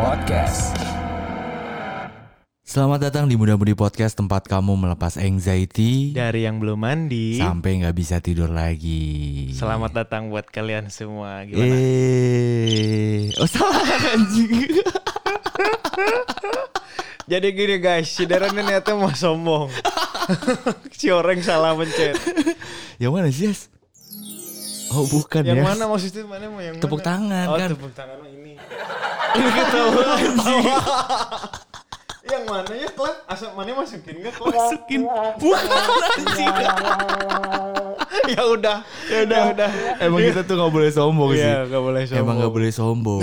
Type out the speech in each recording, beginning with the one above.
Podcast. Selamat datang di Muda Mudi Podcast tempat kamu melepas anxiety Dari yang belum mandi, sampai nggak bisa tidur lagi. selamat datang buat kalian semua. Gimana? Eh, oh salah anjing. Jadi gini guys, si Darren niatnya mau sombong. si orang salah mencet. yang mana sih, Yes? Oh, bukan Yang ya. mana maksudnya mana mau yang Tepuk mana? tangan, oh, kan. tepuk tangan mah ini. ini ketahuan. yang mana ya klep? Asal mana masukin enggak klep? Masukin. Bukan anjing. ya udah, ya udah, udah. Emang kita tuh nggak boleh sombong sih. Iya, gak boleh sombong. Emang nggak boleh sombong.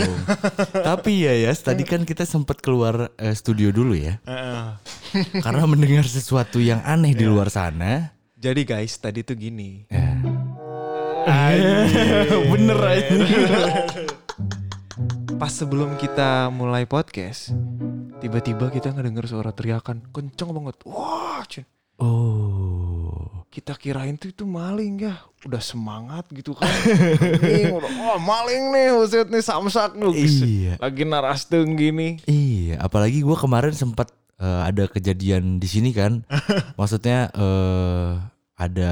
Tapi ya Yas, tadi kan kita sempat keluar eh, studio dulu ya. Heeh. Karena mendengar sesuatu yang aneh Iya. di luar sana. Jadi guys, tadi tuh gini. Ya. Bener aja. Pas sebelum kita mulai podcast, tiba-tiba kita ngedenger suara teriakan kenceng banget. Wah, cun. Oh. kita kirain tuh itu maling ya udah semangat gitu kan udah wah maling nih buset nih samsak nih Iya. lagi narasteng gini Iya, apalagi gue kemarin sempat eh, ada kejadian di sini kan. Maksudnya eh ada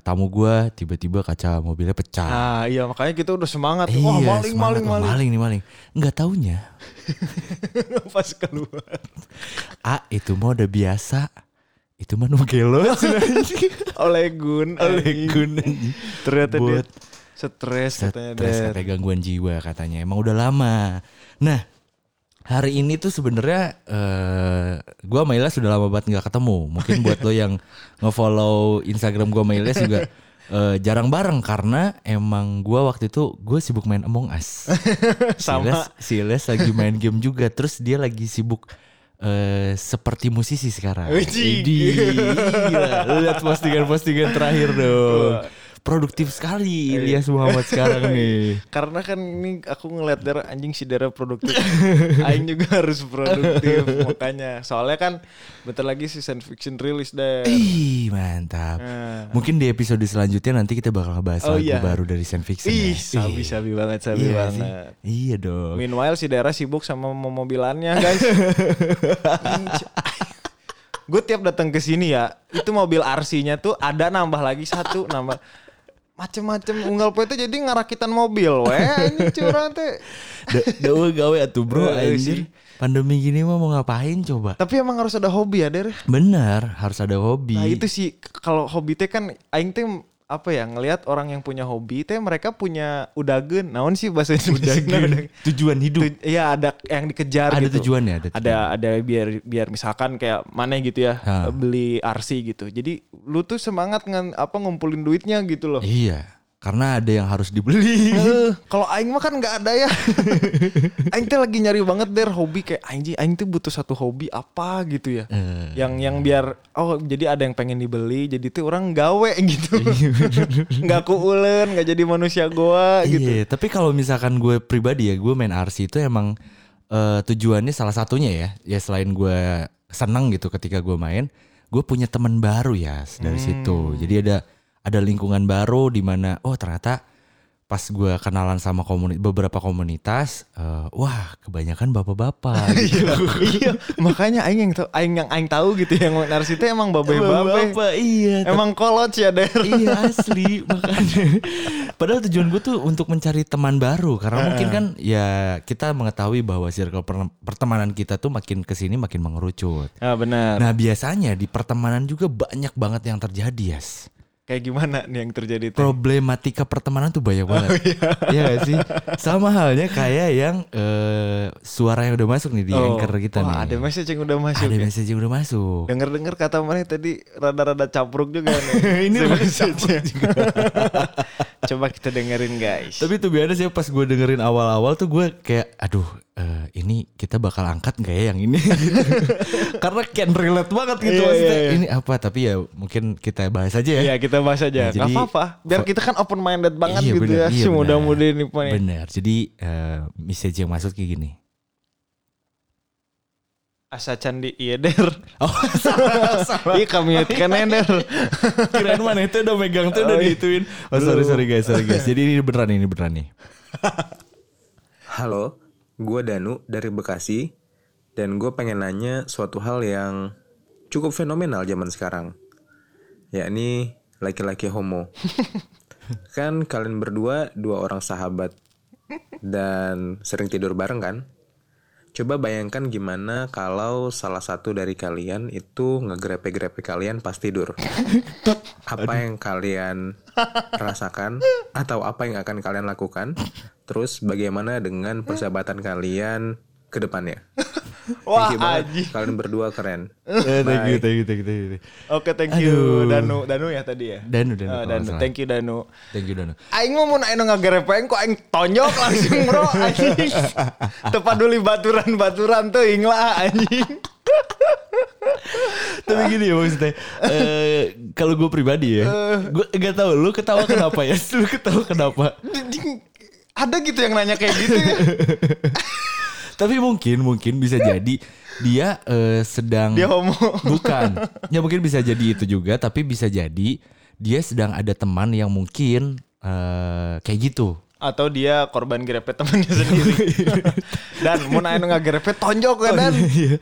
tamu gue tiba-tiba kaca mobilnya pecah. nah iya makanya kita udah semangat Iya, wah maling semangat, maling maling maling nih maling. Nggak taunya, pas keluar ah itu mah udah biasa. Itu mah nugelo. oleh Gun Oleh. Gun. ternyata dia Buat stres katanya stres katanya gangguan jiwa katanya. Emang udah lama. Nah, hari ini tuh sebenarnya eh gua sama Ilyas sudah lama banget nggak ketemu. Mungkin buat lo yang ngefollow Instagram gua sama Ilyas juga eh, jarang bareng karena emang gua waktu itu gue sibuk main Among Us. Si Sama. Ilyas, si Ilyas lagi main game juga. Terus dia lagi sibuk eh seperti musisi sekarang. Wih, Idi, gila. Lu lihat postingan-postingan terakhir dong. Produktif sekali Ilyas Muhammad sekarang nih. karena kan ini aku ngeliat darah anjing si darah produktif Aing juga harus produktif makanya soalnya kan bentar lagi si science fiction rilis deh Ih mantap. Nah. Mungkin di episode selanjutnya nanti kita bakal ngebahas Oh, lagu iya. baru dari Science Fiction. ya. Ih, sabi-sabi banget, sabi iya banget. sih. Iya dong. Meanwhile si daerah sibuk sama mobilannya guys. Gue tiap datang ke sini ya, itu mobil RC-nya tuh ada nambah lagi satu nambah macem-macem unggal itu jadi ngarakitan mobil weh ini curang teh. Dawa gawe atuh bro anjir. Pandemi gini mah mau ngapain coba? Tapi emang harus ada hobi ya, Der. Benar, harus ada hobi. Nah, itu sih kalau hobi teh kan aing teh apa ya ngelihat orang yang punya hobi teh mereka punya udagen. Naon sih bahasa Indonesia? Udagen. Tujuan hidup. Tu- Iya ada yang dikejar Ada gitu. tujuannya, ada Ada ada biar biar misalkan kayak mana gitu ya Ha. beli RC gitu. Jadi lu tuh semangat ngan, apa ngumpulin duitnya gitu loh. Iya, karena ada yang harus dibeli. Kalau aing mah kan nggak ada ya. aing teh lagi nyari banget der hobi kayak anjing aing tuh butuh satu hobi apa gitu ya. Eh, Yang yang biar oh jadi ada yang pengen dibeli jadi tuh orang gawe gitu. nggak kuulen, nggak jadi manusia goa gitu. Iya, tapi kalau misalkan gue pribadi ya, gue main RC itu emang eh, tujuannya salah satunya ya, ya selain gue senang gitu ketika gue main, gue punya teman baru ya dari Hmm. situ. Jadi ada ada lingkungan baru di mana oh ternyata pas gue kenalan sama komuni- beberapa komunitas, eh, wah kebanyakan bapak-bapak. gitu. iya, makanya aing yang tahu aing yang aing tahu gitu yang RC teh emang. Bapak-bapak, iya. Emang kolot ya der. iya asli makanya padahal tujuan gue tuh untuk mencari teman baru karena mungkin kan ya kita mengetahui bahwa circle per- pertemanan kita tuh makin ke sini makin mengerucut Ah benar. nah biasanya di pertemanan juga banyak banget yang terjadi Yas Kayak gimana nih yang terjadi tuh? problematika pertemanan tuh banyak banget Iya gak sih sama halnya kayak yang eh, suara yang udah masuk nih di anchor kita Oh, wah, nih ada message yang udah masuk. ada ya? message yang udah masuk Dengar-dengar kata mana tadi rada-rada capruk juga nih. Ini rada message-nya. Coba kita dengerin guys. Tapi tuh biasa sih pas gue dengerin awal-awal tuh gue kayak aduh eh, ini kita bakal angkat nggak ya yang ini karena can relate banget gitu maksudnya iya, iya. ini apa tapi ya mungkin kita bahas aja ya. Iya kita bahas aja. Nah, Gak apa-apa. Biar kita kan open minded banget Iya, gitu bener, ya. iya, si bener. ini Pak. Benar. Jadi eh, message yang masuk kayak gini. Asa candi iya der. Oh, salah, salah. Iya kami kan der. Kirain mana itu udah megang tuh udah Oh, iya. diituin. Oh sorry sorry guys sorry guys. Jadi ini beneran ini beneran nih. Halo, gue Danu dari Bekasi dan gue pengen nanya suatu hal yang cukup fenomenal zaman sekarang, yakni laki-laki homo. kan kalian berdua dua orang sahabat dan sering tidur bareng kan? Coba bayangkan gimana kalau salah satu dari kalian itu ngegrepe-grepe kalian pas tidur. Apa yang kalian rasakan atau apa yang akan kalian lakukan? Terus bagaimana dengan persahabatan kalian ke depannya? Wah, Thank you banget. Aji. Kalian berdua keren. Eh, thank you, thank you, thank you, thank you. Oke, thank you Aduh. Danu. Danu ya tadi ya? Danu, Danu, kalau Danu. Thank you Danu. Thank you Danu. Aing mau mun aing ngagerepeng kok aing tonjok langsung bro anjing. Tepat dulu baturan-baturan tuh ing lah anjing. Tapi gini ya maksudnya, eh, kalau gue pribadi ya, gue nggak tahu lu ketawa kenapa ya? Lu ketawa kenapa? Ada gitu yang nanya kayak gitu ya. Tapi mungkin mungkin bisa jadi dia eh, sedang Dia homo. bukan. Ya mungkin bisa jadi itu juga, tapi bisa jadi dia sedang ada teman yang mungkin eh, kayak gitu. Atau dia korban grepe temannya sendiri. dan mun aing ngagerepe tonjok kan dan.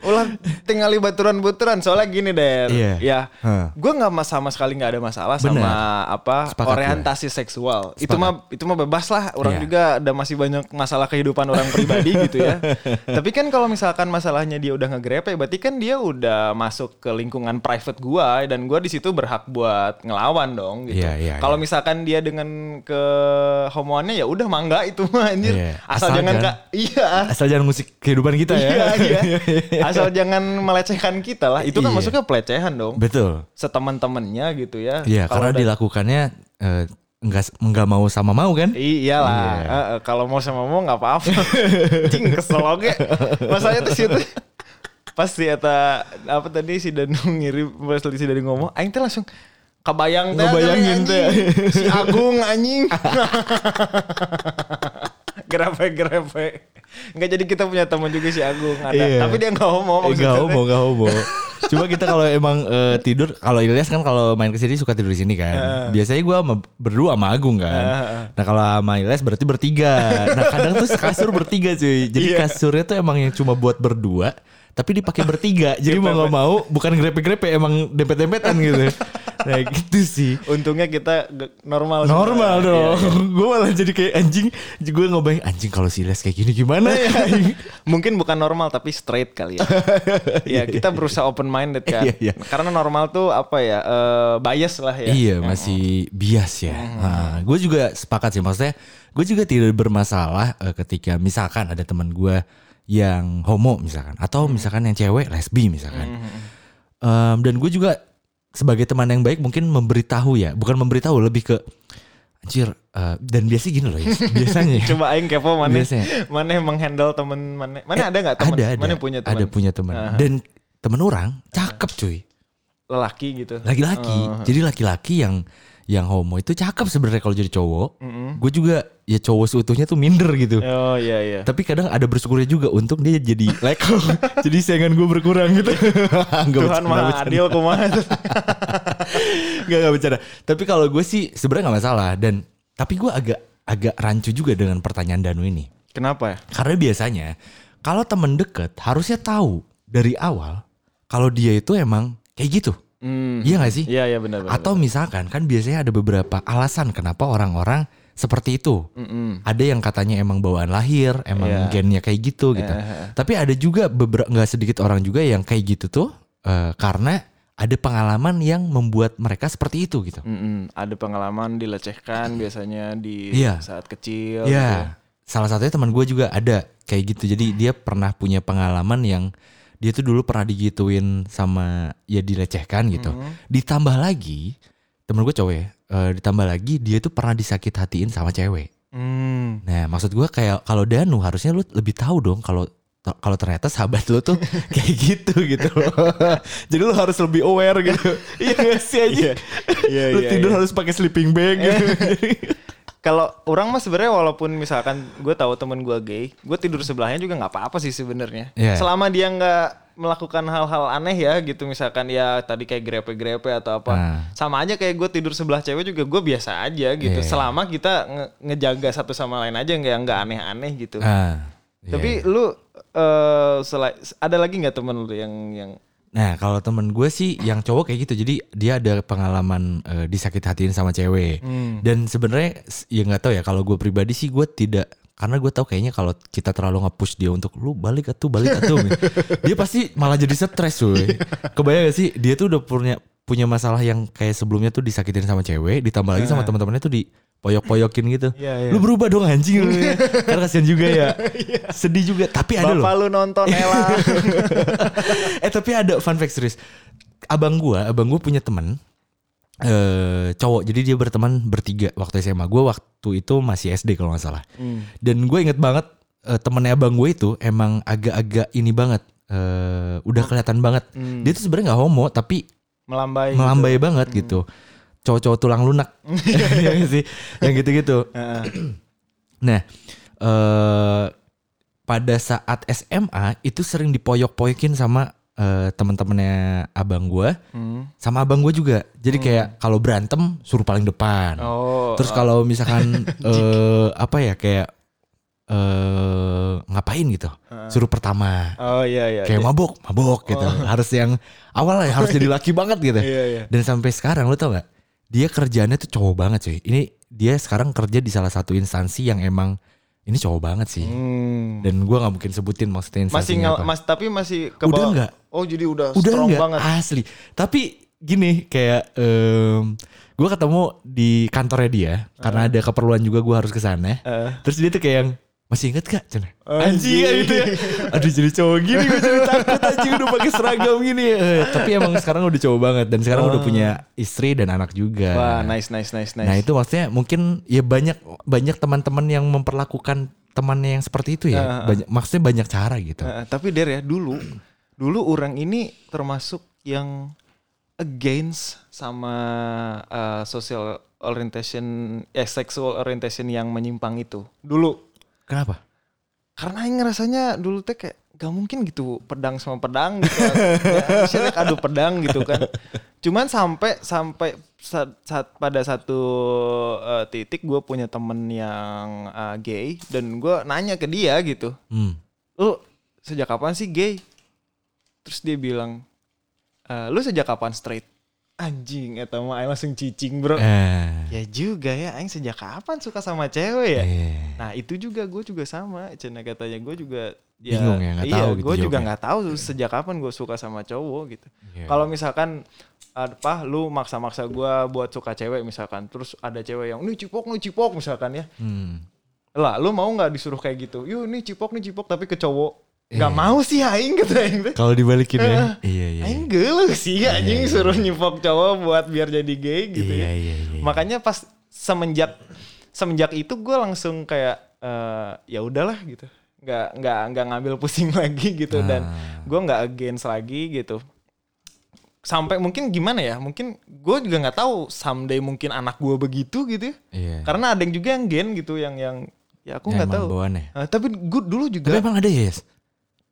Ulah tinggali baturan-baturan soalnya gini Der. Iya. Ya. Hah. Gue nggak sama sekali nggak ada masalah Bener. sama apa Sepakat gue. orientasi seksual. Itu Sepakat. mah itu mah bebas lah. Orang Iya. juga ada masih banyak masalah kehidupan orang pribadi gitu ya. Tapi kan kalau misalkan masalahnya dia udah ngegrepe, berarti kan dia udah masuk ke lingkungan private gua dan gua di situ berhak buat ngelawan dong gitu. Iya, iya, kalau iya. misalkan dia dengan ke homoannya ya udah mangga itu mah anjir. Iya. Asal, Asal jangan jangan- ka- iya. Asal jangan musik kehidupan kita ya. Iya, iya. Asal jangan melecehkan kita lah. Itu kan Iya. masuknya pelecehan dong. Betul. Seteman-temannya gitu ya. Iya, Kalau karena udah- dilakukannya eh, enggak enggak mau sama mau kan? Iyalah, Iya. Eh, eh, kalau mau sama mau nggak apa-apa. Cing kesel oge. Masanya tuh situ pas si eta apa tadi si Danu ngirim pas si Danu ngomong, aing teh langsung kebayang teh Ngebayangin anjing. teh. si Agung anjing. Grepe-grepe. Enggak jadi kita punya teman juga si Agung ada. Iya. Tapi dia nggak homo Eh, maksudnya. Gak teh. homo, gak homo. Cuma kita kalau emang eh, tidur, kalau Ilyas kan kalau main ke sini suka tidur di sini kan. Biasanya gue sama, berdua sama Agung kan. Nah kalau sama Ilyas berarti bertiga. Nah kadang tuh kasur bertiga cuy. Jadi Iya. kasurnya tuh emang yang cuma buat berdua. Tapi dipakai bertiga. Jadi mau gak mau bukan grepe-grepe emang dempet-dempetan gitu. Nah gitu sih. Untungnya kita normal. Normal Iya, dong. iya. Gue malah jadi kayak anjing. Gue ngebayang anjing kalau si Ilyas kayak gini gimana ya. Mungkin bukan normal tapi straight kali ya. ya kita berusaha open minded kan. Iya, iya. Karena normal tuh apa ya? eh, bias lah ya. Iya masih bias ya. Nah, gue juga sepakat sih maksudnya. Gue juga tidak bermasalah eh, ketika misalkan ada teman gue yang homo misalkan atau misalkan yang cewek lesbi misalkan. Em, dan gue juga sebagai teman yang baik mungkin memberitahu ya, bukan memberitahu lebih ke anjir. eh, dan biasanya gini loh ya, biasanya. ya. Coba aing kepo mana Biasanya. mana yang menghandle temen mana mana ada nggak temen ada ada mana punya teman ada punya teman dan temen orang cakep cuy lelaki gitu laki-laki Oh. jadi laki-laki yang yang homo itu cakep sebenarnya kalau jadi cowok gue juga ya cowok seutuhnya tuh minder gitu. Oh iya iya. Tapi kadang ada bersyukurnya juga untung dia jadi lekong jadi saingan gue berkurang gitu. Nggak Tuhan bercanda, maha bercanda. adil kumaha Gak gak bercanda. Tapi kalau gue sih sebenarnya nggak masalah dan tapi gue agak agak rancu juga dengan pertanyaan Danu ini. Kenapa? Ya karena biasanya kalau temen deket harusnya tahu dari awal kalau dia itu emang kayak gitu. Hmm. iya gak sih? Iya iya benar benar Atau misalkan kan biasanya ada beberapa alasan kenapa orang-orang seperti itu. Mm-mm. Ada yang katanya emang bawaan lahir, emang Iya. gennya kayak gitu gitu. Tapi ada juga beberapa nggak sedikit orang juga yang kayak gitu tuh eh, karena ada pengalaman yang membuat mereka seperti itu gitu. Mm-mm. ada pengalaman dilecehkan biasanya di Iya. saat kecil gitu. Iya. Salah satunya teman gue juga ada kayak gitu. Jadi dia pernah punya pengalaman yang dia tuh dulu pernah digituin sama ya dilecehkan gitu. Ditambah lagi temen gue cowok ya. Eh, ditambah lagi dia tuh pernah disakit hatiin sama cewek. Hmm. Nah maksud gue kayak kalau Danu harusnya lu lebih tahu dong kalau kalau ternyata sahabat lu tuh kayak gitu gitu loh. Jadi lu harus lebih aware gitu. Iya gak sih aja. Iya, lu iya, tidur iya. harus pakai sleeping bag gitu. Kalau orang mah sebenarnya walaupun misalkan gue tahu temen gue gay, gue tidur sebelahnya juga nggak apa-apa sih sebenarnya. Iya. Selama dia nggak melakukan hal-hal aneh ya gitu misalkan ya tadi kayak grepe-grepe atau apa Nah. sama aja kayak gue tidur sebelah cewek juga gue biasa aja gitu Iya. selama kita nge- ngejaga satu sama lain aja nggak nggak aneh-aneh gitu Ah. Tapi lu eh selai- ada lagi nggak temen lu yang yang Nah kalau temen gue sih yang cowok kayak gitu, jadi dia ada pengalaman eh, disakit hatiin sama cewek. Dan sebenarnya ya nggak tahu ya kalau gue pribadi sih gue tidak karena gue tahu kayaknya kalau kita terlalu nge-push dia untuk lu balik atuh balik atuh dia pasti malah jadi stres woy. Kebayang gak sih dia tuh udah punya punya masalah yang kayak sebelumnya tuh disakitin sama cewek ditambah lagi sama teman-temannya tuh di poyok-poyokin gitu. Iya, iya. Lu berubah dong anjing lu ya. Karena kasihan juga ya. Sedih juga tapi ada loh. bapak lu nonton Ella? eh tapi ada fun fact serius. Abang gua, abang gua punya teman eh cowok. Jadi dia berteman bertiga waktu SMA. Gua waktu itu masih SD kalau nggak salah. Dan gue inget banget eh, temennya abang gue itu emang agak-agak ini banget. eh udah kelihatan banget. Dia tuh sebenarnya nggak homo tapi Melambai. melambai banget gitu. Cowok-cowok tulang lunak. Nggak sih? Yang gitu-gitu. Nah, eh pada saat SMA itu sering dipoyok-poyokin sama eh, teman-temannya abang gua, Hmm. sama abang gua juga. Jadi kayak kalau berantem suruh paling depan. Oh. Terus kalau misalkan eh apa ya kayak eh ngapain gitu, suruh pertama. Oh iya iya. Kayak mabok, mabok gitu. Harus yang awal ya harus jadi laki banget gitu. Iya, iya. Dan sampai sekarang lu tau gak? Dia kerjanya tuh cowok banget cuy. Ini dia sekarang kerja di salah satu instansi yang emang ini cowok banget sih. Hmm. Dan gua nggak mungkin sebutin maksudnya Masih ngel, apa. mas tapi masih ke Udah nggak? Oh jadi udah, Udah strong enggak banget. asli. Tapi gini kayak em gue ketemu di kantornya dia karena ada keperluan juga gua harus ke sana. Eh. Terus dia tuh kayak yang masih inget gak? Cina? Anjing. Anjing gitu ya. Aduh jadi cowok gini gue jadi takut anjing udah pakai seragam gini. Eh, tapi emang sekarang udah cowok banget dan sekarang udah punya istri dan anak juga. Wah nice nice nice nice. Nah itu maksudnya mungkin ya banyak banyak teman-teman yang memperlakukan temannya yang seperti itu ya. Banyak, maksudnya banyak cara gitu. Nah, tapi Der ya dulu dulu orang ini termasuk yang against sama uh, social orientation eh sexual orientation yang menyimpang itu dulu Kenapa? karena yang ngerasanya dulu teh kayak gak mungkin gitu pedang sama pedang gitu ya, misalnya adu pedang gitu kan cuman sampai sampai saat, saat pada satu uh, titik gue punya temen yang uh, gay dan gue nanya ke dia gitu Hmm. lu sejak kapan sih gay? Terus dia bilang, "Eh, lu sejak kapan straight? Anjing, eta mah aing langsung cicing bro. Eh. Ya juga ya, aing sejak kapan suka sama cewek ya? Eh. Nah itu juga gue juga sama, cina katanya gue juga ya, Bingung ya, nggak iya, tahu gitu gue juga nggak tahu sejak kapan gue suka sama cowok gitu. Iya. Kalau misalkan apa lu maksa-maksa gue buat suka cewek misalkan, terus ada cewek yang nih cipok nih cipok misalkan ya, Hmm. lah lu mau nggak disuruh kayak gitu? Yuk nih cipok nih cipok tapi ke cowok. Iya. Nggak mau sih aing kata aing teh. Kalau dibalikin ya. iya iya. Aing gelo sih anjing suruh nyipok cowok buat biar jadi gay gitu Iya ya. iya iya. Makanya pas semenjak semenjak itu gue langsung kayak eh, ya udahlah gitu. Nggak nggak nggak ngambil pusing lagi gitu dan Ah. gue nggak against lagi gitu. Sampai mungkin gimana ya? Mungkin gue juga nggak tahu someday mungkin anak gue begitu gitu ya. Iya. Karena ada yang juga yang gen gitu yang yang ya aku Yang nggak tahu. ya? Eh, tapi gue dulu Tapi juga emang ada ya, Yes?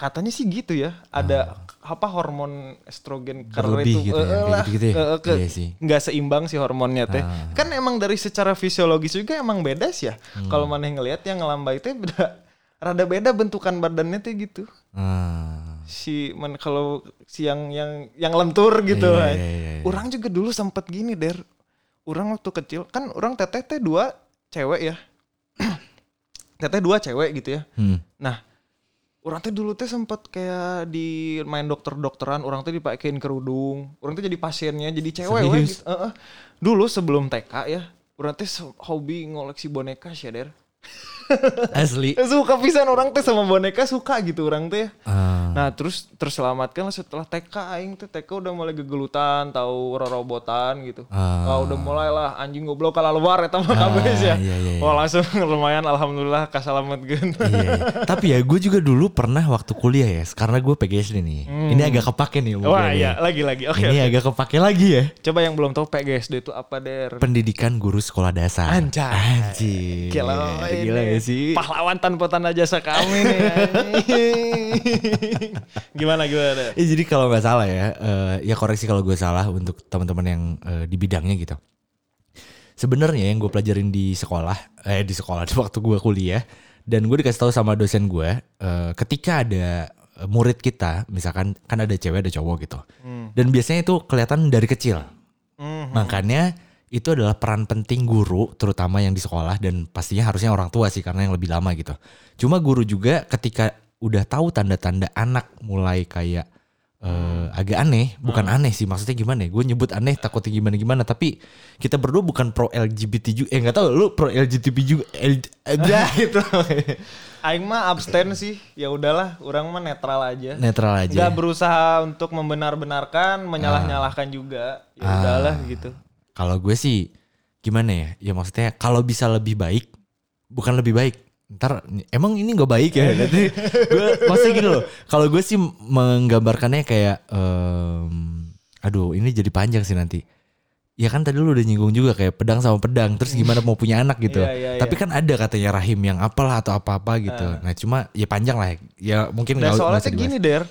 Katanya sih gitu ya ada apa hormon estrogen karena itu gitu ya, lah, gitu-gitu ya? eh, ke- Iya sih. nggak seimbang sih hormonnya teh Ah. kan emang dari secara fisiologis juga emang beda sih ya Hmm. kalau mana yang ngelihat yang ngelambai teh beda rada beda bentukan badannya teh gitu Ah. si man kalau si yang yang yang lentur gitu kan. iya, iya, iya. orang juga dulu sempet gini der orang waktu kecil kan orang teteh teh dua cewek ya teteh dua cewek gitu ya Hmm. Nah, orang teh dulu teh sempat kayak di main dokter-dokteran, orang teh dipakein kerudung, orang teh jadi pasiennya, jadi cewek we, gitu. Heeh. Dulu sebelum TK ya, orang teh hobi ngoleksi boneka sih Der. Asli. Suka pisan orang teh sama boneka suka gitu orang teh. Ah. Nah, terus terselamatkan lah setelah TK aing teh TK udah mulai gegelutan, tahu robotan gitu. Ah. Ah, udah mulai lah anjing goblok kalau luar eta mah kabeh ya. iya, iya, iya. Wah, langsung lumayan alhamdulillah kasalametkeun. Iya, iya. Tapi ya gue juga dulu pernah waktu kuliah ya, karena gue PGSD nih. Ini agak kepake nih. Hmm. Wah, gue iya, lagi-lagi. Oke, Ini oke. agak kepake lagi ya. Coba yang belum tahu PGSD itu apa, Der? Pendidikan guru sekolah dasar. Anjay. Anjir. Gila, Gila ya sih. Pahlawan tanpa tanda jasa kami nih. gimana gimana? Eh, jadi kalau nggak salah ya, eh, ya koreksi kalau gue salah untuk teman-teman yang eh, di bidangnya gitu. Sebenarnya yang gue pelajarin di sekolah, eh di sekolah di waktu gue kuliah Dan gue dikasih tahu sama dosen gue, eh, ketika ada murid kita, misalkan kan ada cewek ada cowok gitu, dan biasanya itu kelihatan dari kecil. Mhm. Makanya itu adalah peran penting guru, terutama yang di sekolah dan pastinya harusnya orang tua sih karena yang lebih lama gitu. Cuma guru juga ketika udah tahu tanda-tanda anak mulai kayak eh, agak aneh, bukan aneh sih maksudnya gimana ya? Gue nyebut aneh takutnya gimana gimana, tapi kita berdua bukan pro LGBT juga. Eh nggak tahu lu pro LGBT juga? Eh, gitu. Aing mah abstain sih. Ya udahlah, orang mah netral aja. Netral aja. Gak berusaha untuk membenar-benarkan, menyalah-nyalahkan juga. Ya Ah. udahlah gitu. Kalau gue sih gimana ya? Ya maksudnya kalau bisa lebih baik, bukan lebih baik. Ntar emang ini gak baik ya? Nanti gue maksudnya gini loh. Kalau gue sih menggambarkannya kayak, em, aduh ini jadi panjang sih nanti. Ya kan tadi lu udah nyinggung juga kayak pedang sama pedang. Terus gimana mau punya anak gitu. Iya, iya, Tapi kan ada katanya rahim yang apalah atau apa-apa gitu. Nah cuma ya panjang lah. Ya mungkin Nah nggak soalnya gini der,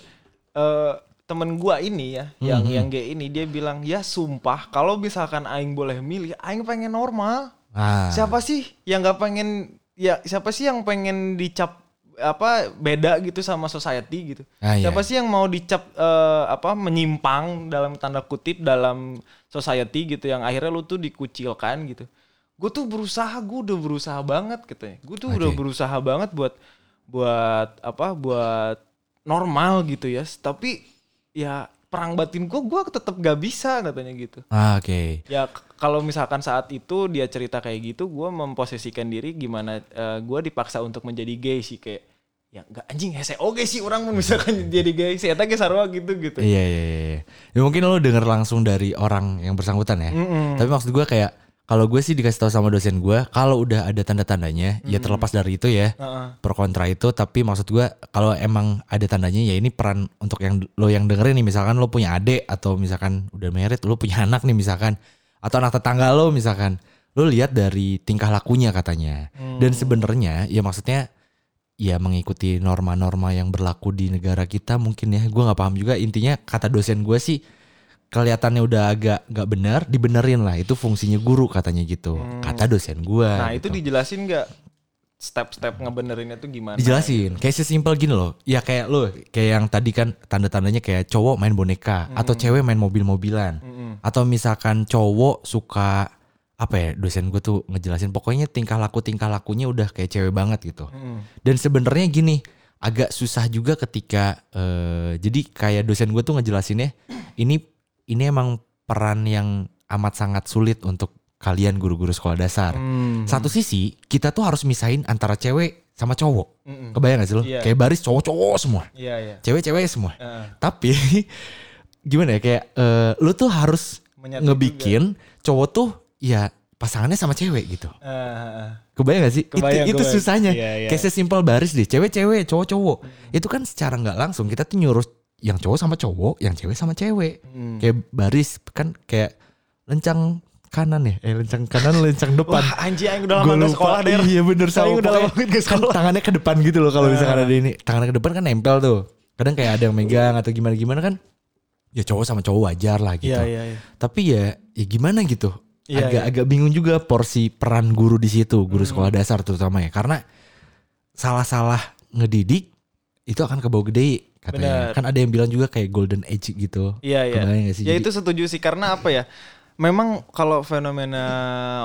Eh, temen gua ini ya, Hmm, yang yang gay ini dia bilang ya sumpah kalau misalkan Aing boleh milih, Aing pengen normal. Ah, Siapa sih yang nggak pengen? Ya siapa sih yang pengen dicap apa beda gitu sama society gitu? Ah, iya. Siapa sih yang mau dicap eh, apa menyimpang dalam tanda kutip dalam society gitu yang akhirnya lu tuh dikucilkan gitu. Gue tuh berusaha, gue udah berusaha banget katanya. Gue tuh udah Oke. berusaha banget buat buat apa? Buat normal gitu ya. Tapi ya perang batin gue, gue tetap gak bisa katanya gitu. ah, Oke. Ya k- kalau misalkan saat itu dia cerita kayak gitu, gue memposisikan diri gimana gue dipaksa untuk menjadi gay sih kayak ya nggak anjing hese oke sih orang mau misalkan jadi gay sih eta ge sarua gitu gitu. Iya iya iya. Ya mungkin lo denger langsung dari orang yang bersangkutan ya. Mm-mm. Tapi maksud gue kayak kalau gue sih dikasih tahu sama dosen gue kalau udah ada tanda-tandanya ya terlepas dari itu ya Heeh. pro kontra itu tapi maksud gue kalau emang ada tandanya ya ini peran untuk yang lo yang dengerin nih misalkan lo punya adik atau misalkan udah merit lo punya anak nih misalkan atau anak tetangga lo misalkan lo lihat dari tingkah lakunya katanya. Dan sebenarnya ya maksudnya ya mengikuti norma-norma yang berlaku di negara kita mungkin ya gue nggak paham juga intinya kata dosen gue sih kelihatannya udah agak nggak benar dibenerin lah itu fungsinya guru katanya gitu kata dosen gue Nah itu dijelasin nggak step-step ngebenerinnya tuh gimana? Dijelasin, kayak sesimpel gini loh. Ya kayak lo, kayak yang tadi kan tanda-tandanya kayak cowok main boneka atau cewek main mobil-mobilan. Atau misalkan cowok suka apa ya dosen gue tuh ngejelasin pokoknya tingkah laku tingkah lakunya udah kayak cewek banget gitu. Mm. Dan sebenarnya gini, agak susah juga ketika eh, jadi kayak dosen gue tuh ngejelasinnya ini ini emang peran yang amat sangat sulit untuk kalian guru-guru sekolah dasar. Hmm. Satu sisi kita tuh harus misahin antara cewek sama cowok. Mm-mm. Kebayang gak sih lo? Iya. Kayak baris cowok-cowok semua. Iya iya. Cewek-cewek semua. Heeh. Tapi gimana ya kayak eh, lu tuh harus Menyatu ngebikin cowok tuh ya pasangannya sama cewek gitu. Heeh. Kebayang gak sih? Kebayang, itu itu kebayang. susahnya. Iya, iya. Kayak sesimpel baris deh. Cewek-cewek, cowok-cowok. Itu kan secara nggak langsung kita tuh nyuruh yang cowok sama cowok, yang cewek sama cewek. Hmm. Kayak baris kan kayak lencang kanan ya. Eh lencang kanan, lencang depan. Wah anjing aing udah lama lupa. sekolah deh. Iya bener sama udah lama banget nggak kan sekolah. tangannya ke depan gitu loh kalau misalkan ada ini. Tangannya ke depan kan nempel tuh. Kadang kayak ada yang megang atau gimana-gimana kan. Ya cowok sama cowok wajar lah gitu. Iya iya iya. Tapi ya ya gimana gitu. Iya, agak iya. agak bingung juga porsi peran guru di situ, guru Hmm. sekolah dasar terutama ya. Karena salah-salah ngedidik itu akan kebawa gede katanya. Benar. Kan ada yang bilang juga kayak golden age gitu. Iya iya. Gak sih? Ya Jadi- itu setuju sih karena apa ya? Memang kalau fenomena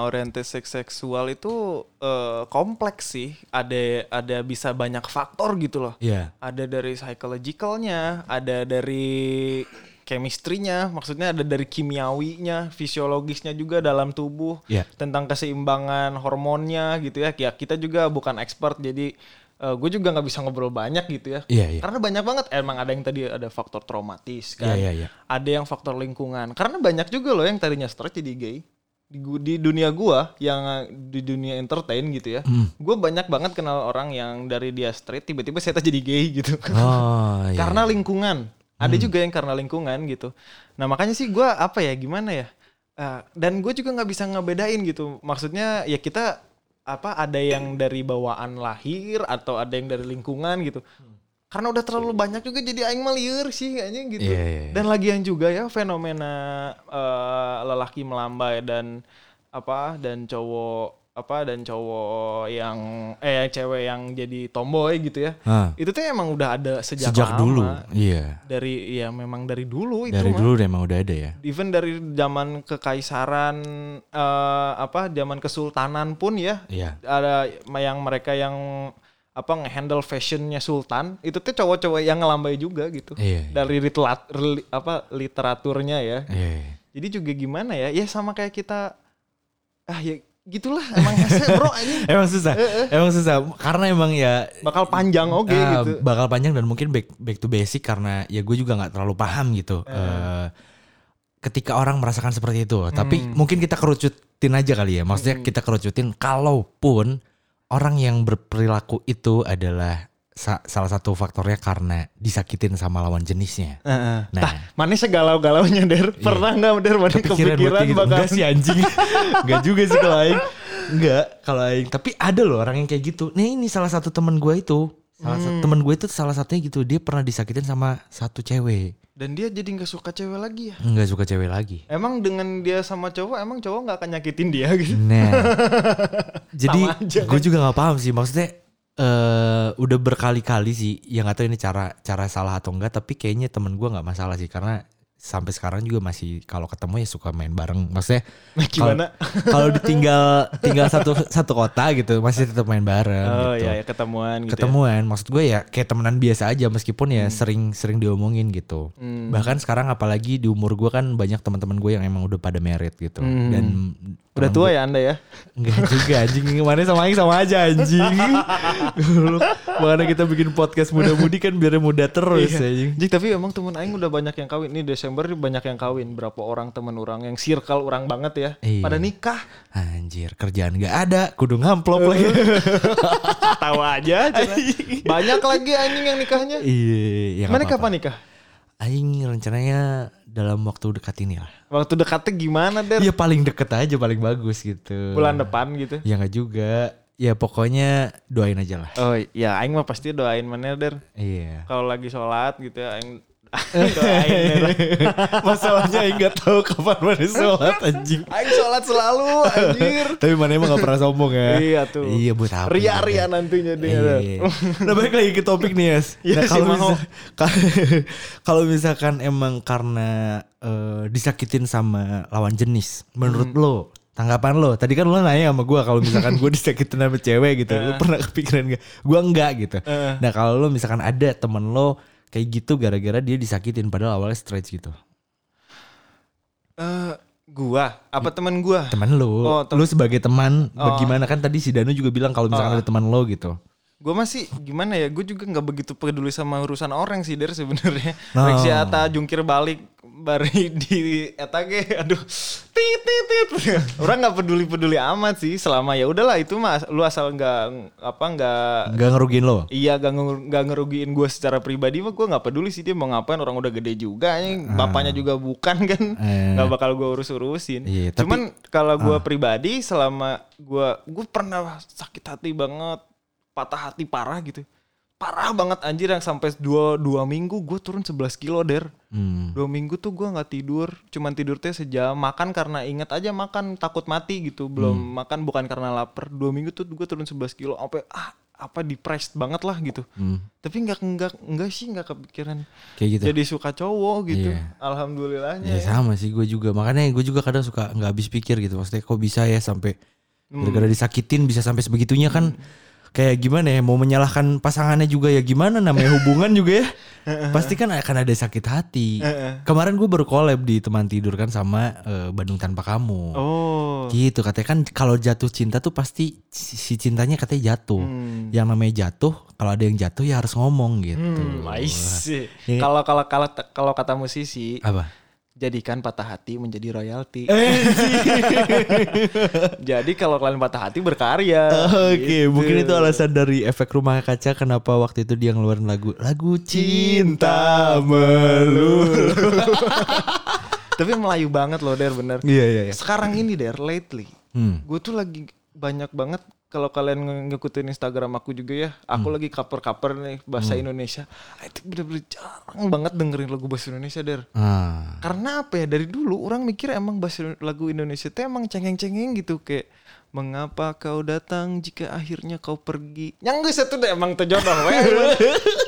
orientasi seks seksual itu eh, kompleks sih. Ada ada bisa banyak faktor gitu loh. Iya. Ada dari psychologicalnya, ada dari chemistry-nya, maksudnya ada dari kimiawinya, fisiologisnya juga dalam tubuh, Iya. tentang keseimbangan hormonnya gitu ya. Ya kita juga bukan expert jadi gue juga nggak bisa ngobrol banyak gitu ya. Iya, iya. Karena banyak banget emang ada yang tadi ada faktor traumatis kan. Iya, iya, iya. Ada yang faktor lingkungan. Karena banyak juga loh yang tadinya straight jadi gay. Di, di dunia gua yang di dunia entertain gitu ya. Hmm. Gue banyak banget kenal orang yang dari dia straight tiba-tiba saya jadi gay gitu. Oh, iya. karena lingkungan. Ada juga yang karena lingkungan gitu. Nah makanya sih gua apa ya gimana ya? Eh, dan gue juga nggak bisa ngebedain gitu. Maksudnya ya kita apa ada yang dari bawaan lahir atau ada yang dari lingkungan gitu. Karena udah terlalu banyak juga jadi aing mah lieur sih kayaknya gitu. Iya, iya, iya. Dan lagian juga ya fenomena eh, lelaki melambai dan apa dan cowok apa dan cowok yang eh cewek yang jadi tomboy gitu ya. Ah. Itu tuh emang udah ada sejak, Sejak lama. dulu. Iya. Dari ya memang dari dulu itu Dari mah. dulu emang udah ada ya. Even dari zaman kekaisaran eh, apa zaman kesultanan pun ya Iya. ada yang mereka yang apa ngehandle fashionnya sultan itu tuh cowok-cowok yang ngelambai juga gitu Iya, iya. dari literat, reli- apa literaturnya ya Iya. jadi juga gimana ya ya sama kayak kita ah ya gitulah emang hese bro ini Emang susah. emang susah karena emang ya bakal panjang oke ah, gitu bakal panjang dan mungkin back back to basic karena ya gue juga nggak terlalu paham gitu. Eh, ketika orang merasakan seperti itu, tapi Hmm. mungkin kita kerucutin aja kali ya. Maksudnya kita kerucutin kalaupun orang yang berperilaku itu adalah sa- salah satu faktornya karena disakitin sama lawan jenisnya. Heeh. Nah. Tah, mana segalau-galaunya Der? Pernah nggak Der mana kepikiran, kepikiran, gitu. bakal Enggak sih anjing. Enggak juga sih kalau aing. Enggak, kalau aing. Tapi ada loh orang yang kayak gitu. Nih ini salah satu temen gue itu. Salah Hmm. satu temen gue itu salah satunya gitu. Dia pernah disakitin sama satu cewek. Dan dia jadi nggak suka cewek lagi ya? Enggak suka cewek lagi. Emang dengan dia sama cowok, emang cowok nggak akan nyakitin dia gitu? Nah. jadi gue juga nggak paham sih maksudnya eh udah berkali-kali sih yang nggak tahu ini cara cara salah atau enggak tapi kayaknya temen gue nggak masalah sih karena sampai sekarang juga masih kalau ketemu ya suka main bareng maksudnya gimana? kalau- ditinggal tinggal satu satu kota gitu masih tetap main bareng Oh gitu. iya, ya, ketemuan gitu. ya. ketemuan maksud gue ya kayak temenan biasa aja meskipun Hmm. ya sering sering diomongin gitu bahkan sekarang apalagi di umur gue kan banyak teman-teman gue yang emang udah pada merit gitu Hmm. dan Udah tua ya anda ya? Enggak juga anjing Kemarin sama Aing sama aja anjing. Makanya kita bikin podcast muda-mudi kan biar muda terus Iya. anjing Jik, tapi emang temen Aing udah banyak yang kawin. Nih Desember banyak yang kawin. Berapa orang temen orang yang circle orang banget ya. Iya. Pada nikah. Anjir kerjaan gak ada Kudu ngamplop lagi Tahu aja. banyak lagi anjing yang nikahnya. Iya ya Mana kapan nikah? Aing rencananya dalam waktu dekat ini lah Waktu dekatnya gimana Der? Ya paling deket aja paling bagus gitu Bulan depan gitu. Ya nggak juga Ya pokoknya doain aja lah Oh iya, Aing mah pasti doain mana Der. Iya Kalau lagi sholat gitu ya, Aing. Masalahnya Aing gak tahu kapan mana sholat anjing Aing sholat selalu anjir. Tapi mana emang gak pernah sombong ya Iya tuh. Iya buat apa Ria-ria nantinya dia. Iya. Nah balik lagi ke topik nih Yas. Iya nah, kalau misal- kalau misalkan emang karena eh, disakitin sama lawan jenis, menurut Hmm. lo tanggapan lo? Tadi kan lo nanya sama gue kalau misalkan gue disakitin sama cewek gitu, lo pernah kepikiran gak? Gue enggak gitu. Nah kalau lo misalkan ada temen lo kayak gitu gara-gara dia disakitin padahal awalnya straight gitu. Eh, gua, apa teman gua? Temen lo, Oh, lo sebagai teman, bagaimana kan tadi si Danu juga bilang kalau misalkan Oh. ada teman lo gitu. Gue masih gimana ya? Gue juga nggak begitu peduli sama urusan orang sih der sebenarnya. Oh. Rek si Ata jungkir balik bari di Eta ge, aduh, tit tit tit. Orang nggak peduli peduli amat sih selama ya udahlah itu mah lu asal nggak apa nggak Gak ngerugiin lo. Iya nggak ngerugiin gue secara pribadi mah gue nggak peduli sih dia mau ngapain orang udah gede juga ini bapaknya juga bukan kan Ah. Eh. nggak bakal gue urus urusin Iya, tapi- cuman kalau gue pribadi selama gue gue pernah sakit hati banget patah hati parah gitu parah banget anjir yang sampai dua dua minggu gue turun 11 kilo der Hmm. dua minggu tuh gue nggak tidur cuman tidur teh sejam makan karena inget aja makan takut mati gitu belum Hmm. makan bukan karena lapar dua minggu tuh gue turun 11 kilo sampai ah apa depressed banget lah gitu Hmm. tapi nggak nggak nggak sih nggak kepikiran Kayak gitu. jadi suka cowok gitu Iya. Ya alhamdulillahnya sama sih gue juga makanya gue juga kadang suka nggak habis pikir gitu maksudnya kok bisa ya sampai Hmm. gara-gara disakitin bisa sampai sebegitunya kan kayak gimana ya mau menyalahkan pasangannya juga ya gimana namanya hubungan juga ya. Pasti kan akan ada sakit hati. Kemarin gue baru collab di teman tidur kan sama eh, Bandung tanpa kamu. Oh. Gitu katanya kan kalau jatuh cinta tuh pasti si cintanya katanya jatuh. Hmm. yang namanya jatuh kalau ada yang jatuh ya harus ngomong gitu. Hmm. Iya. Kalau kalau kalau kalau kata musisi, apa jadikan patah hati menjadi royalti. Eh, Jadi kalau kalian patah hati berkarya. Oke, Gitu. mungkin itu alasan dari efek rumah kaca kenapa waktu itu dia ngeluarin lagu lagu cinta melulu. Tapi melayu banget loh Der bener. Iya iya iya. Sekarang ini Der lately, Hmm. gue tuh lagi banyak banget kalau kalian ngikutin Instagram aku juga ya, aku lagi cover-cover nih bahasa Indonesia. Ah, Itu bener-bener jarang banget dengerin lagu bahasa Indonesia, Der. Ah. Karena apa ya? Dari dulu orang mikir emang bahasa lagu Indonesia itu emang cengeng-cengeng gitu kayak Mengapa kau datang jika akhirnya kau pergi? Yang geus itu deh emang terjodoh we.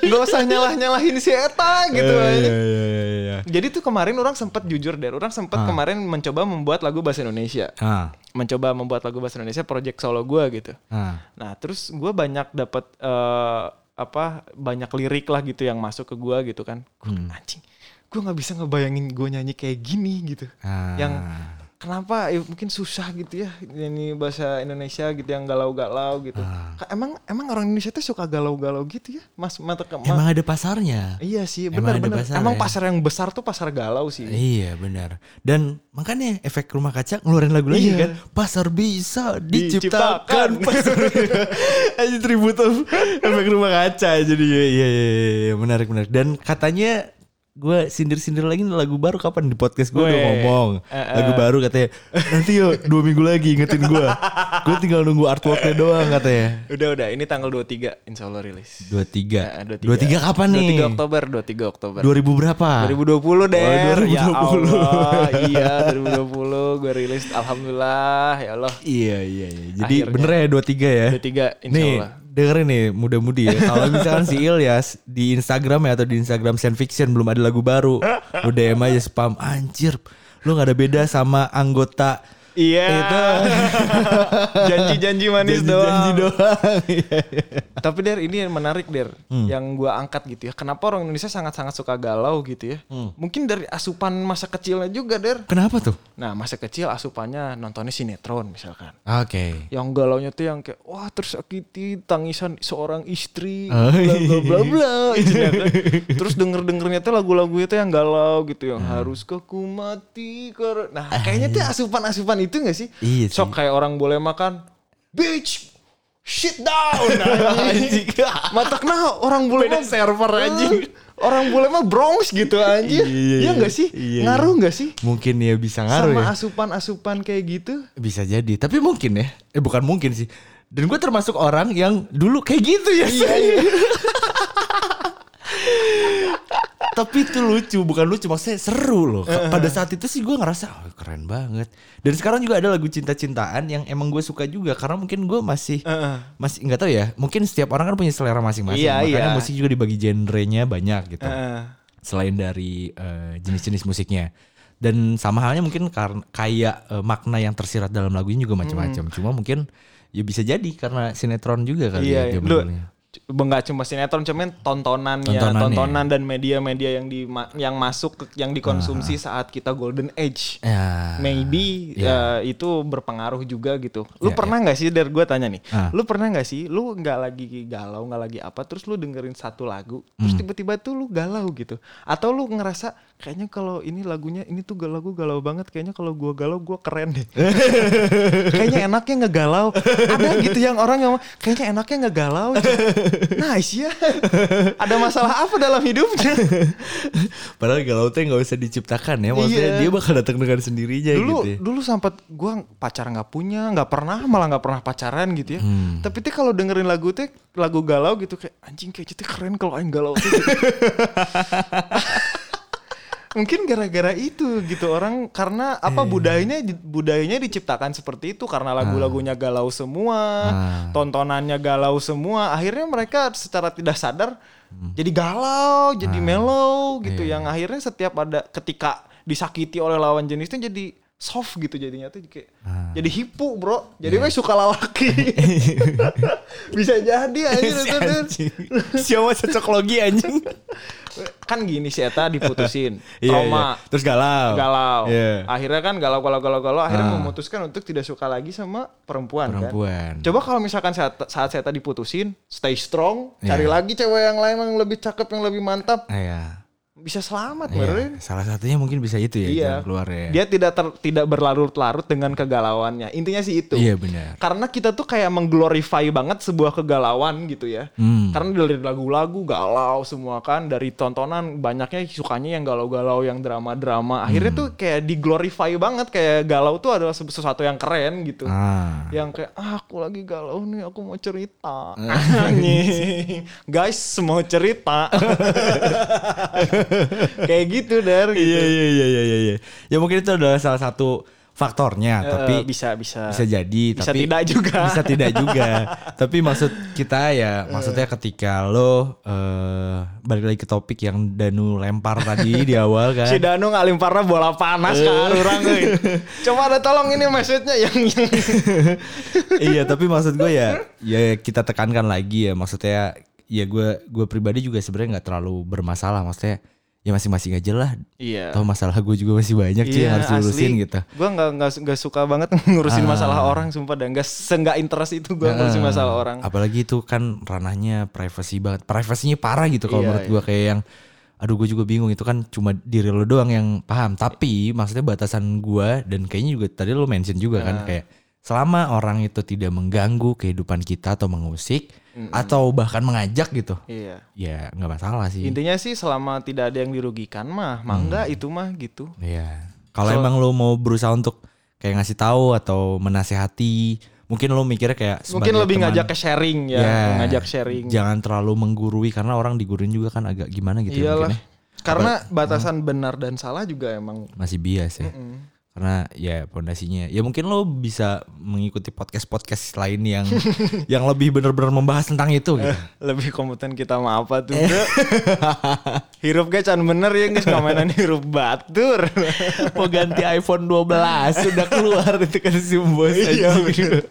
Gak usah nyalah-nyalahin si Eta gitu aja. iya, iya, iya, iya. Jadi tuh kemarin orang sempat jujur deh, orang sempat kemarin mencoba membuat lagu bahasa Indonesia. Ah. Mencoba membuat lagu bahasa Indonesia project solo gua gitu. Ah. Nah, terus gua banyak dapat eh, apa banyak lirik lah gitu yang masuk ke gua gitu kan. Gua, Anjing, gua nggak bisa ngebayangin gua nyanyi kayak gini gitu. Ah. Yang kenapa ya mungkin susah gitu ya nyanyi bahasa Indonesia gitu yang galau-galau gitu. Ka- Emang emang orang Indonesia tuh suka galau-galau gitu ya, Mas mata ke ma- Emang ada pasarnya. Iya sih, benar-benar. pasar Emang ya? pasar yang besar tuh pasar galau sih. Iya benar. Dan makanya efek rumah kaca ngeluarin lagu lagi Iya. kan. Pasar bisa Diciptakan. diciptakan. Pasar Aja tribute of efek rumah kaca jadi iya iya iya, iya menarik menarik. Dan katanya gue sindir-sindir lagi lagu baru kapan di podcast gue udah ngomong Eh, eh. lagu baru katanya nanti yuk dua minggu lagi ingetin gue gue tinggal nunggu artworknya doang katanya Udah udah, ini tanggal 23 insya Allah rilis. dua tiga Eh, dua tiga kapan nih 23 Oktober, 23 Oktober. 2000 berapa 2020 deh. Oh, Ya 2020. Allah, iya 2020 gue rilis alhamdulillah ya Allah. iya iya iya jadi Akhirnya. bener ya dua tiga ya 23 insya Nih, Allah. Dengerin nih muda-mudi ya. Kalau misalkan si Ilyas di Instagram ya atau di Instagram Sand Fiction belum ada lagu baru, lu DM aja spam anjir. Lu gak ada beda sama anggota Iya. Itu. Janji-janji manis janji-janji doang. doang. Iya, iya. Tapi Der ini yang menarik Der, yang gua angkat gitu ya. Kenapa orang Indonesia sangat-sangat suka galau gitu ya? Mungkin dari asupan masa kecilnya juga Der. Kenapa tuh? Nah masa kecil asupannya nontonnya sinetron misalkan. Oke. Yang galaunya tuh yang kayak wah tersakiti tangisan seorang istri Oh, bla bla iya. bla bla gitu ya kan. Terus denger dengernya tuh lagu-lagu itu yang galau gitu yang Hmm. harus ku mati karena nah kayaknya tuh asupan-asupan itu gak sih? Iya sih. Sok kayak orang boleh makan bitch shit down anjing. Matak nah orang boleh mah server anjing. Orang boleh mah Bronx gitu anjing. Iya, iya, Iya iya. gak sih? Iya, iya. Ngaruh gak sih? Mungkin ya bisa ngaruh Sama ya. asupan-asupan kayak gitu. Bisa jadi. Tapi mungkin ya. Eh bukan mungkin sih. Dan gue termasuk orang yang dulu kayak gitu ya. Iya, Tapi itu lucu, bukan lucu maksudnya seru loh. Pada saat itu sih gue ngerasa oh, keren banget. Dan sekarang juga ada lagu cinta-cintaan yang emang gue suka juga karena mungkin gue masih Heeh. masih nggak tahu ya. Mungkin setiap orang kan punya selera masing-masing. Iya, Makanya iya. musik juga dibagi genrenya banyak gitu. Selain dari eh, jenis-jenis musiknya. Dan sama halnya mungkin karena kayak eh, makna yang tersirat dalam lagunya juga macam-macam. Cuma mungkin ya bisa jadi karena sinetron juga kali Iya, ya iya. Lu, Enggak cuma sinetron, cuman tontonannya, Tontonannya. tontonan dan media-media yang di yang masuk ke- yang dikonsumsi saat kita golden age. Ya. Maybe Iya. eh, itu berpengaruh juga gitu. Lu Iya, pernah nggak sih dari gue tanya nih, Ah. lu pernah nggak sih, lu nggak lagi galau, nggak lagi apa, terus lu dengerin satu lagu, terus Hmm. tiba-tiba tuh lu galau gitu, atau lu ngerasa kayaknya kalau ini lagunya ini tuh lagu galau banget, kayaknya kalau gua galau gua keren deh. kayaknya enaknya ngegalau. Ada gitu yang orang yang kayaknya enaknya ngegalau. Nice ya. Ada masalah apa dalam hidupnya? Padahal galau teh nggak usah diciptakan ya. Maksudnya Iya. dia bakal datang dengan sendirinya dulu gitu. ya. dulu sempat gua pacar nggak punya nggak pernah malah nggak pernah pacaran gitu ya Hmm. tapi tuh kalau dengerin lagu tuh lagu galau gitu kayak anjing kayak gitu keren kalau aing galau tuh gitu. mungkin gara-gara itu gitu orang karena apa Iya. budayanya budayanya diciptakan seperti itu karena lagu-lagunya galau semua Ah. tontonannya galau semua akhirnya mereka secara tidak sadar jadi galau jadi mellow gitu Hmm. Iya. yang akhirnya setiap ada ketika disakiti oleh lawan jenisnya jadi soft gitu jadinya tuh kayak Ah. jadi hipu bro Iya. jadi we suka lalaki bisa jadi aja Si anjing. Siapa cocok logi anjing? kan gini si Eta diputusin Iya, trauma iya. Terus galau. galau Iya. akhirnya kan galau galau galau galau akhirnya Ah. memutuskan untuk tidak suka lagi sama perempuan, Perempuan. kan coba kalau misalkan saat saat saya diputusin stay strong Iya. cari lagi cewek yang lain yang lebih cakep yang lebih mantap Ah, ya. Bisa selamat Iya, meren. salah satunya mungkin bisa itu ya Iya. jalan keluarnya. Dia tidak ter- tidak berlarut-larut dengan kegalauannya. Intinya sih itu. Iya benar. Karena kita tuh kayak mengglorify banget sebuah kegalauan gitu ya. Hmm. Karena dari lagu-lagu galau semua kan, dari tontonan banyaknya sukanya yang galau-galau, yang drama-drama. Akhirnya Hmm. tuh kayak diglorify banget kayak galau tuh adalah sesu- sesuatu yang keren gitu. Ah. Yang kayak ah, aku lagi galau nih, aku mau cerita. Anjing. Guys, mau cerita. kayak gitu dar gitu. Iya iya iya iya iya. Ya mungkin itu adalah salah satu faktornya, Eh, tapi bisa bisa bisa jadi Bisa tapi tidak juga. bisa tidak juga tapi maksud kita ya maksudnya ketika lo eh balik lagi ke topik yang Danu lempar tadi di awal kan Si Danu ngalimparna bola panas kan orang. Coba ada tolong ini message-nya yang yang iya tapi maksud gue ya ya kita tekankan lagi ya maksudnya ya gue gue pribadi juga sebenarnya nggak terlalu bermasalah maksudnya ya masing-masing aja lah Iya. Tahu masalah gue juga masih banyak sih yang harus diurusin gitu Gue nggak nggak suka banget ngurusin Ah. masalah orang sumpah dan nggak seenggak interest itu gue ngurusin Heeh. masalah orang. Apalagi itu kan ranahnya privacy banget. Privasinya parah gitu kalau Iya, menurut iya. gua kayak yang aduh gue juga bingung itu kan cuma diri lo doang yang paham. Tapi maksudnya batasan gua dan kayaknya juga tadi lo mention juga kan kayak selama orang itu tidak mengganggu kehidupan kita atau mengusik atau bahkan mengajak gitu. Iya. Ya nggak masalah sih. Intinya sih selama tidak ada yang dirugikan mah, mah Hmm. enggak itu mah gitu. Iya. Kalau emang lo mau berusaha untuk kayak ngasih tahu atau menasehati, mungkin lo mikirnya kayak Mungkin lebih teman, ngajak ke sharing ya, Ya, ngajak sharing. Jangan terlalu menggurui karena orang diguruin juga kan agak gimana gitu ya Iyalah. mungkin ya. Karena batasan benar dan salah juga emang Masih bias ya. Karena ya pondasinya ya mungkin lo bisa mengikuti podcast-podcast lain yang yang lebih benar-benar membahas tentang itu gitu. lebih kompeten kita mah apa tuh bro hirup ge can bener ya guys mainan hirup batur Mau ganti iPhone 12 sudah keluar itu kan si bos Iya, bener.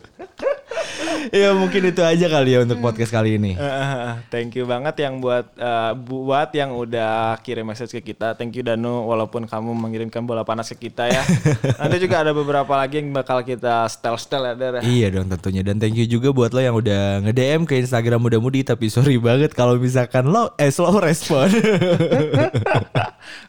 ya mungkin itu aja kali ya untuk podcast kali ini. Eh, thank you banget yang buat eh, buat yang udah kirim message ke kita. Thank you Danu walaupun kamu mengirimkan bola panas ke kita ya. Nanti juga ada beberapa lagi yang bakal kita setel ya Dar ya. Iya dong tentunya. Dan thank you juga buat lo yang udah nge-DM ke Instagram muda-mudi tapi sorry banget kalau misalkan lo eh slow respon.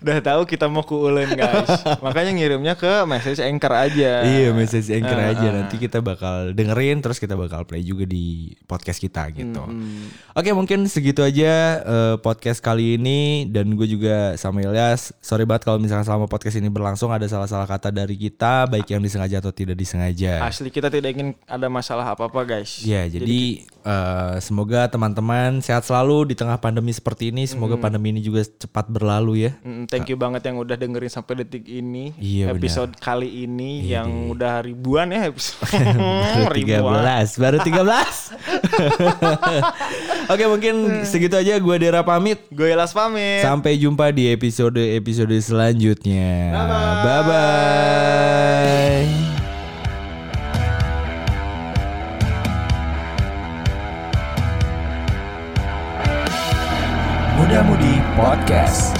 udah tahu kita mau kuulen guys. Makanya ngirimnya ke message anchor aja. Iya message anchor Ah, aja. nanti kita bakal dengerin terus kita bakal play juga di podcast kita gitu. Hmm, Oke mungkin segitu aja eh, podcast kali ini dan gue juga sama Ilyas sorry banget kalau misalkan selama podcast ini berlangsung ada salah-salah kata dari kita baik yang disengaja atau tidak disengaja. asli kita tidak ingin ada masalah apa apa guys Ya, jadi eh, semoga teman-teman sehat selalu di tengah pandemi seperti ini. Semoga pandemi ini juga cepat berlalu ya. Mm, Thank you banget yang udah dengerin sampai detik ini. Iya, episode kali ini yang udah ribuan ya episode. Baru 13, baru 13. Oke, mungkin segitu aja gue Dera pamit. Gue Elas pamit. Sampai jumpa di episode-episode selanjutnya. Bye bye. Podcast.